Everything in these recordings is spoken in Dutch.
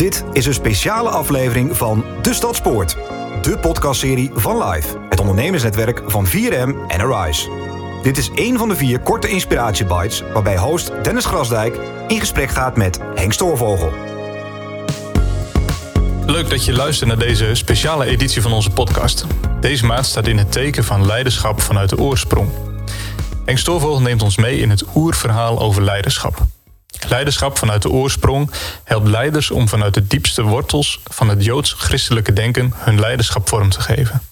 Dit is een speciale aflevering van De Stadspoort. De podcastserie van Live, het ondernemersnetwerk van 4M en Arise. Dit is één van de vier korte inspiratiebites waarbij host Dennis Grasdijk in gesprek gaat met Henk Stoorvogel. Leuk dat je luistert naar deze speciale editie van onze podcast. Deze maand staat in het teken van leiderschap vanuit de oorsprong. Henk Stoorvogel neemt ons mee in het oerverhaal over leiderschap. Leiderschap vanuit de oorsprong helpt leiders om vanuit de diepste wortels van het joods-christelijke denken hun leiderschap vorm te geven.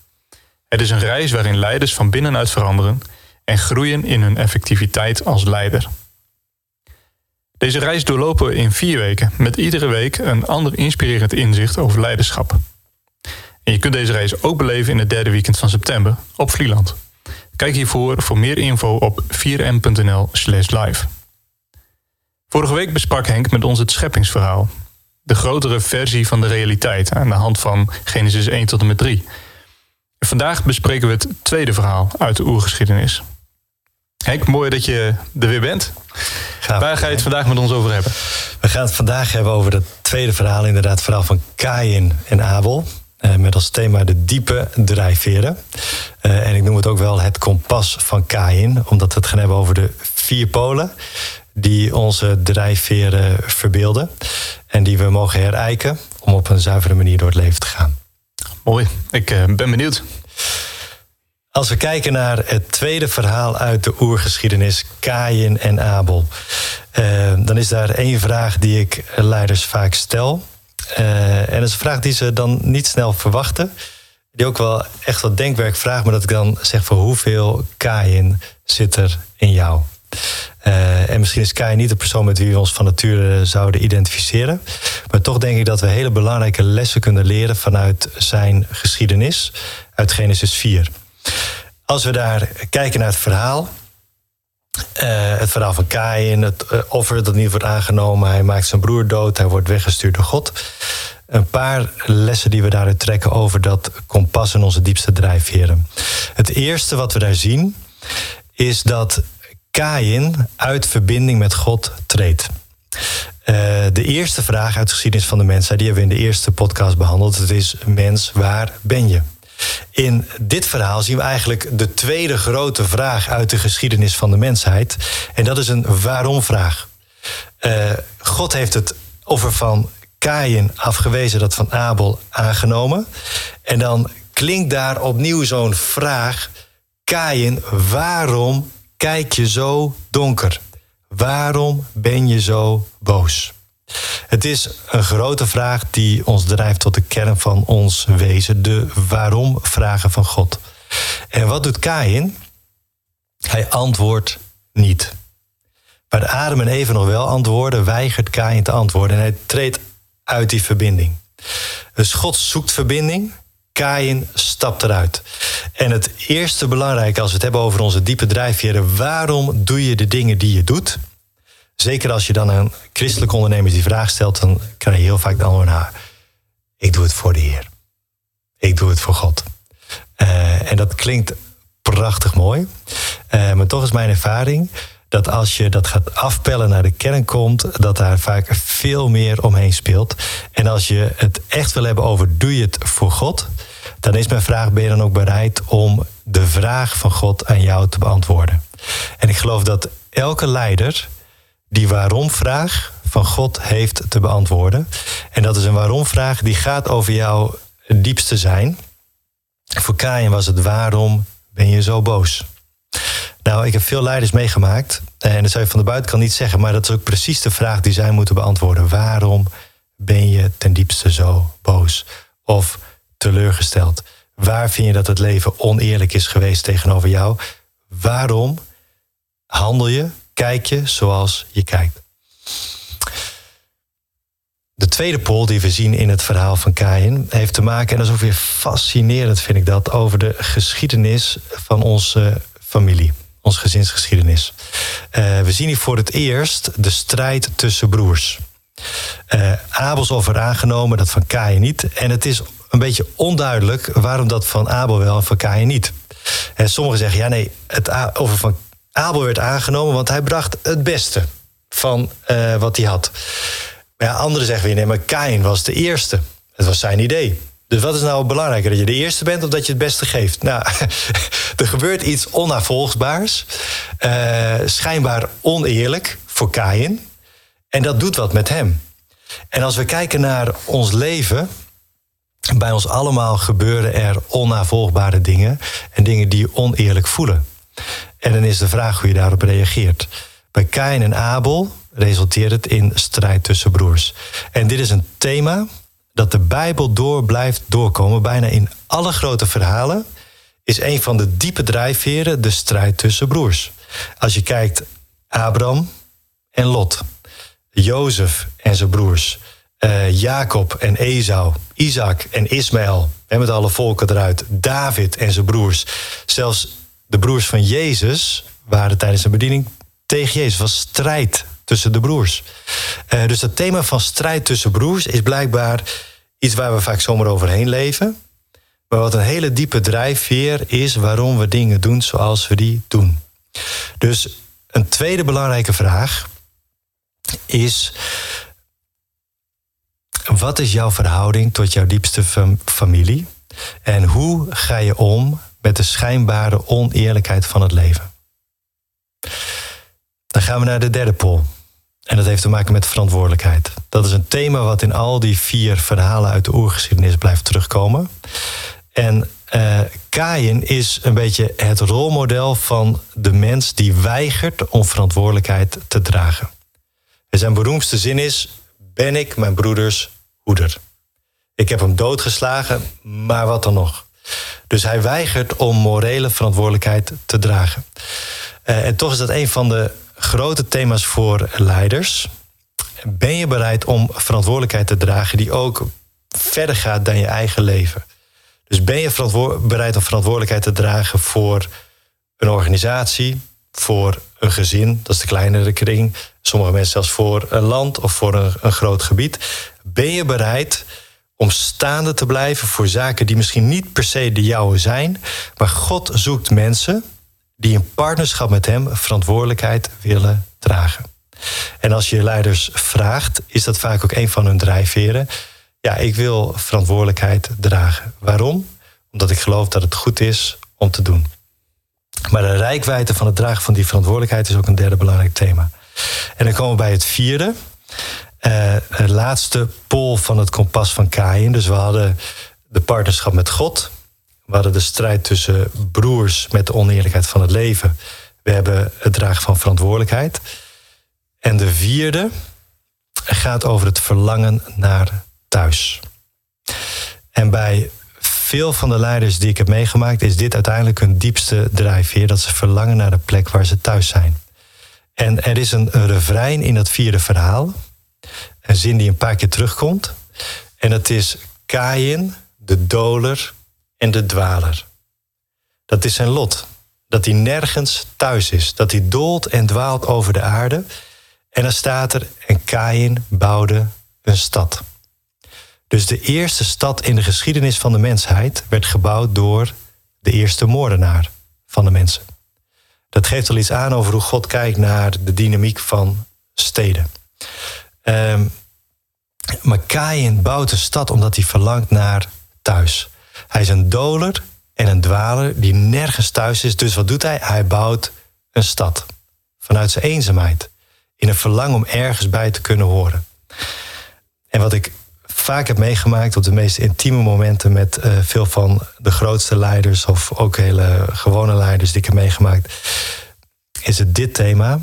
Het is een reis waarin leiders van binnenuit veranderen en groeien in hun effectiviteit als leider. Deze reis doorlopen we in vier weken, met iedere week een ander inspirerend inzicht over leiderschap. En je kunt deze reis ook beleven in het derde weekend van september op Vlieland. Kijk hiervoor voor meer info op 4m.nl/live. Vorige week besprak Henk met ons het scheppingsverhaal. De grotere versie van de realiteit aan de hand van Genesis 1 tot en met 3. vandaag bespreken we het tweede verhaal uit de oergeschiedenis. Henk, mooi dat je er weer bent. Waar ga je het vandaag met ons over hebben? We gaan het vandaag hebben over het tweede verhaal, inderdaad, het verhaal van Kain en Abel. Eh, met als thema de diepe drijfveren. Uh, en ik noem het ook wel het kompas van Kain, omdat we het gaan hebben over de vier polen die onze drijfveren verbeelden. En die we mogen herijken om op een zuivere manier door het leven te gaan. Mooi, ik uh, ben benieuwd. Als we kijken naar het tweede verhaal uit de oergeschiedenis, Kain en Abel, dan is daar één vraag die ik leiders vaak stel. Uh, en dat is een vraag die ze dan niet snel verwachten. Die ook wel echt wat denkwerk vraagt, maar dat ik dan zeg voor hoeveel Kain zit er in jou? Uh, en misschien is Kai niet de persoon met wie we ons van nature zouden identificeren. Maar toch denk ik dat we hele belangrijke lessen kunnen leren vanuit zijn geschiedenis uit Genesis 4. Als we daar kijken naar het verhaal. Uh, het verhaal van Kain, het uh, offer dat niet wordt aangenomen. Hij maakt zijn broer dood, hij wordt weggestuurd door God. Een paar lessen die we daaruit trekken over dat kompas en onze diepste drijfveren. Het eerste wat we daar zien is dat Kain uit verbinding met God treedt. Uh, de eerste vraag uit de geschiedenis van de mensheid, die hebben we in de eerste podcast behandeld. Het is: mens, waar ben je? In dit verhaal zien we eigenlijk de tweede grote vraag uit de geschiedenis van de mensheid. En dat is een waarom-vraag. Uh, God heeft het offer van Kain afgewezen, dat van Abel aangenomen. En dan klinkt daar opnieuw zo'n vraag: Kain, waarom kijk je zo donker? Waarom ben je zo boos? Het is een grote vraag die ons drijft tot de kern van ons wezen, de waarom-vragen van God. En wat doet Kain? Hij antwoordt niet. Waar Adam en Eva nog wel antwoorden, weigert Kain te antwoorden en hij treedt uit die verbinding. Dus God zoekt verbinding, Kain stapt eruit. En het eerste belangrijke als we het hebben over onze diepe drijfveren, waarom doe je de dingen die je doet? Zeker als je dan aan christelijke ondernemers die vraag stelt, dan krijg je heel vaak de antwoord: nou, ik doe het voor de Heer. Ik doe het voor God. Uh, en dat klinkt prachtig mooi. Uh, maar toch is mijn ervaring dat als je dat gaat afpellen naar de kern komt, dat daar vaak veel meer omheen speelt. En als je het echt wil hebben over doe je het voor God, dan is mijn vraag: ben je dan ook bereid om de vraag van God aan jou te beantwoorden? En ik geloof dat elke leider die waarom-vraag van God heeft te beantwoorden. En dat is een waarom-vraag die gaat over jouw diepste zijn. Voor Kain was het waarom ben je zo boos? Nou, ik heb veel leiders meegemaakt. En dat zou je van de buitenkant niet zeggen, maar dat is ook precies de vraag die zij moeten beantwoorden. Waarom ben je ten diepste zo boos of teleurgesteld? Waar vind je dat het leven oneerlijk is geweest tegenover jou? Waarom handel je kijk je zoals je kijkt. De tweede pol die we zien in het verhaal van Kain heeft te maken, en dat is ook weer fascinerend vind ik dat, over de geschiedenis van onze familie, onze gezinsgeschiedenis. Uh, we zien hier voor het eerst de strijd tussen broers. Uh, Abels offer aangenomen, dat van Kain niet. En het is een beetje onduidelijk waarom dat van Abel wel en van Kain niet. En sommigen zeggen, ja nee, het offer van Abel werd aangenomen, want hij bracht het beste van uh, wat hij had. Maar ja, anderen zeggen weer, nee, maar Kain was de eerste. Het was zijn idee. Dus wat is nou belangrijker, dat je de eerste bent of dat je het beste geeft? Nou, er gebeurt iets onnavolgbaars, uh, schijnbaar oneerlijk voor Kain. En dat doet wat met hem. En als we kijken naar ons leven, bij ons allemaal gebeuren er onnavolgbare dingen en dingen die oneerlijk voelen. En dan is de vraag hoe je daarop reageert. Bij Kain en Abel resulteert het in strijd tussen broers. En dit is een thema dat de Bijbel door blijft doorkomen. Bijna in alle grote verhalen is een van de diepe drijfveren de strijd tussen broers. Als je kijkt, Abraham en Lot, Jozef en zijn broers, uh, Jacob en Esau, Isaac en Ismaël, en met alle volken eruit, David en zijn broers. Zelfs de broers van Jezus waren tijdens zijn bediening tegen Jezus. was strijd tussen de broers. Uh, dus het thema van strijd tussen broers is blijkbaar iets waar we vaak zomaar overheen leven. Maar wat een hele diepe drijfveer is waarom we dingen doen zoals we die doen. Dus een tweede belangrijke vraag is: wat is jouw verhouding tot jouw diepste familie? En hoe ga je om met de schijnbare oneerlijkheid van het leven? Dan gaan we naar de derde pol. En dat heeft te maken met verantwoordelijkheid. Dat is een thema wat in al die vier verhalen uit de oergeschiedenis blijft terugkomen. En uh, Kain is een beetje het rolmodel van de mens die weigert om verantwoordelijkheid te dragen. En zijn beroemdste zin is: Ben ik mijn broeders hoeder? Ik heb hem doodgeslagen, maar wat dan nog? Dus hij weigert om morele verantwoordelijkheid te dragen. Uh, en toch is dat een van de grote thema's voor leiders. Ben je bereid om verantwoordelijkheid te dragen die ook verder gaat dan je eigen leven? Dus ben je bereid om verantwoordelijkheid te dragen voor een organisatie, voor een gezin, dat is de kleinere kring, sommige mensen zelfs voor een land of voor een groot gebied. Ben je bereid om staande te blijven voor zaken die misschien niet per se de jouwe zijn, maar God zoekt mensen die in partnerschap met hem verantwoordelijkheid willen dragen. En als je leiders vraagt, is dat vaak ook een van hun drijfveren. Ja, ik wil verantwoordelijkheid dragen. Waarom? Omdat ik geloof dat het goed is om te doen. Maar de rijkwijde van het dragen van die verantwoordelijkheid is ook een derde belangrijk thema. En dan komen we bij het vierde. Uh, laatste pol van het kompas van Kain. Dus we hadden de partnerschap met God. We hadden de strijd tussen broers met de oneerlijkheid van het leven. We hebben het dragen van verantwoordelijkheid. En de vierde gaat over het verlangen naar thuis. En bij veel van de leiders die ik heb meegemaakt, is dit uiteindelijk hun diepste drijfveer: dat ze verlangen naar de plek waar ze thuis zijn. En er is een refrein in dat vierde verhaal, een zin die een paar keer terugkomt. En dat is Kain, de doler, en de dwaler. Dat is zijn lot. Dat hij nergens thuis is. Dat hij doolt en dwaalt over de aarde. En dan staat er: En Kain bouwde een stad. Dus de eerste stad in de geschiedenis van de mensheid werd gebouwd door de eerste moordenaar van de mensen. Dat geeft al iets aan over hoe God kijkt naar de dynamiek van steden. Um, maar Kain bouwt een stad omdat hij verlangt naar thuis. Hij is een doler en een dwaler die nergens thuis is. Dus wat doet hij? Hij bouwt een stad. Vanuit zijn eenzaamheid. In een verlangen om ergens bij te kunnen horen. En wat ik vaak heb meegemaakt op de meest intieme momenten met uh, veel van de grootste leiders of ook hele gewone leiders die ik heb meegemaakt, is het dit thema.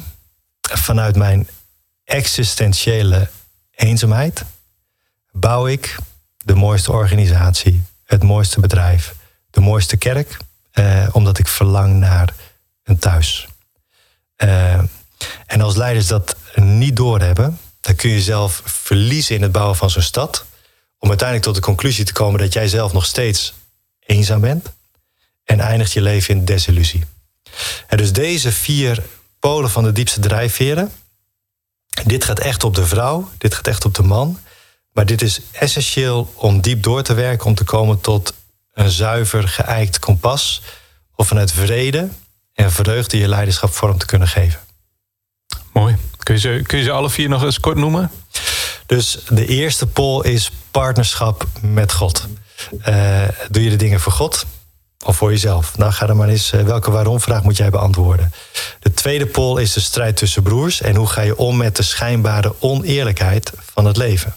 Vanuit mijn existentiële eenzaamheid bouw ik de mooiste organisatie, het mooiste bedrijf, de mooiste kerk, eh, omdat ik verlang naar een thuis. Eh, en als leiders dat niet doorhebben, dan kun je zelf verliezen in het bouwen van zo'n stad, om uiteindelijk tot de conclusie te komen dat jij zelf nog steeds eenzaam bent en eindigt je leven in desillusie. Dus deze vier polen van de diepste drijfveren, dit gaat echt op de vrouw, dit gaat echt op de man, maar dit is essentieel om diep door te werken, om te komen tot een zuiver geëikt kompas. Of vanuit vrede en vreugde je leiderschap vorm te kunnen geven. Mooi. Kun je, ze, kun je ze alle vier nog eens kort noemen? Dus de eerste poll is partnerschap met God. Uh, doe je de dingen voor God of voor jezelf? Nou, ga dan maar eens. Uh, welke waarom-vraag moet jij beantwoorden? De tweede poll is de strijd tussen broers. En hoe ga je om met de schijnbare oneerlijkheid van het leven?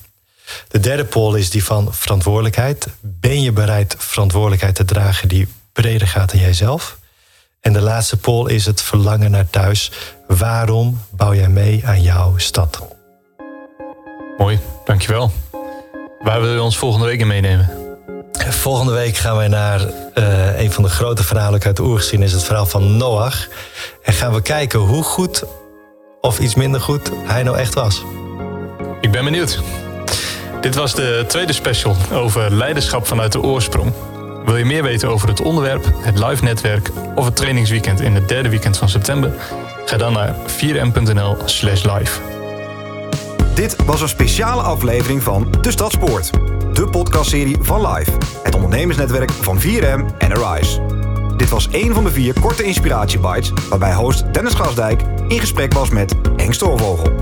De derde poll is die van verantwoordelijkheid. Ben je bereid verantwoordelijkheid te dragen die breder gaat dan jijzelf? En de laatste poll is het verlangen naar thuis. Waarom bouw jij mee aan jouw stad? Mooi, dankjewel. Waar wil je ons volgende week in meenemen? Volgende week gaan wij naar uh, een van de grote verhalen uit de oergeschiedenis, het verhaal van Noach. En gaan we kijken hoe goed of iets minder goed hij nou echt was. Ik ben benieuwd. Dit was de tweede special over leiderschap vanuit de oorsprong. Wil je meer weten over het onderwerp, het live netwerk of het trainingsweekend in het derde weekend van september? Ga dan naar 4m.nl/slash live. Dit was een speciale aflevering van De Stadspoort, de podcastserie van Live, het ondernemersnetwerk van 4M en Arise. Dit was een van de vier korte inspiratiebites waarbij host Dennis Grasdijk in gesprek was met Henk Stoorvogel.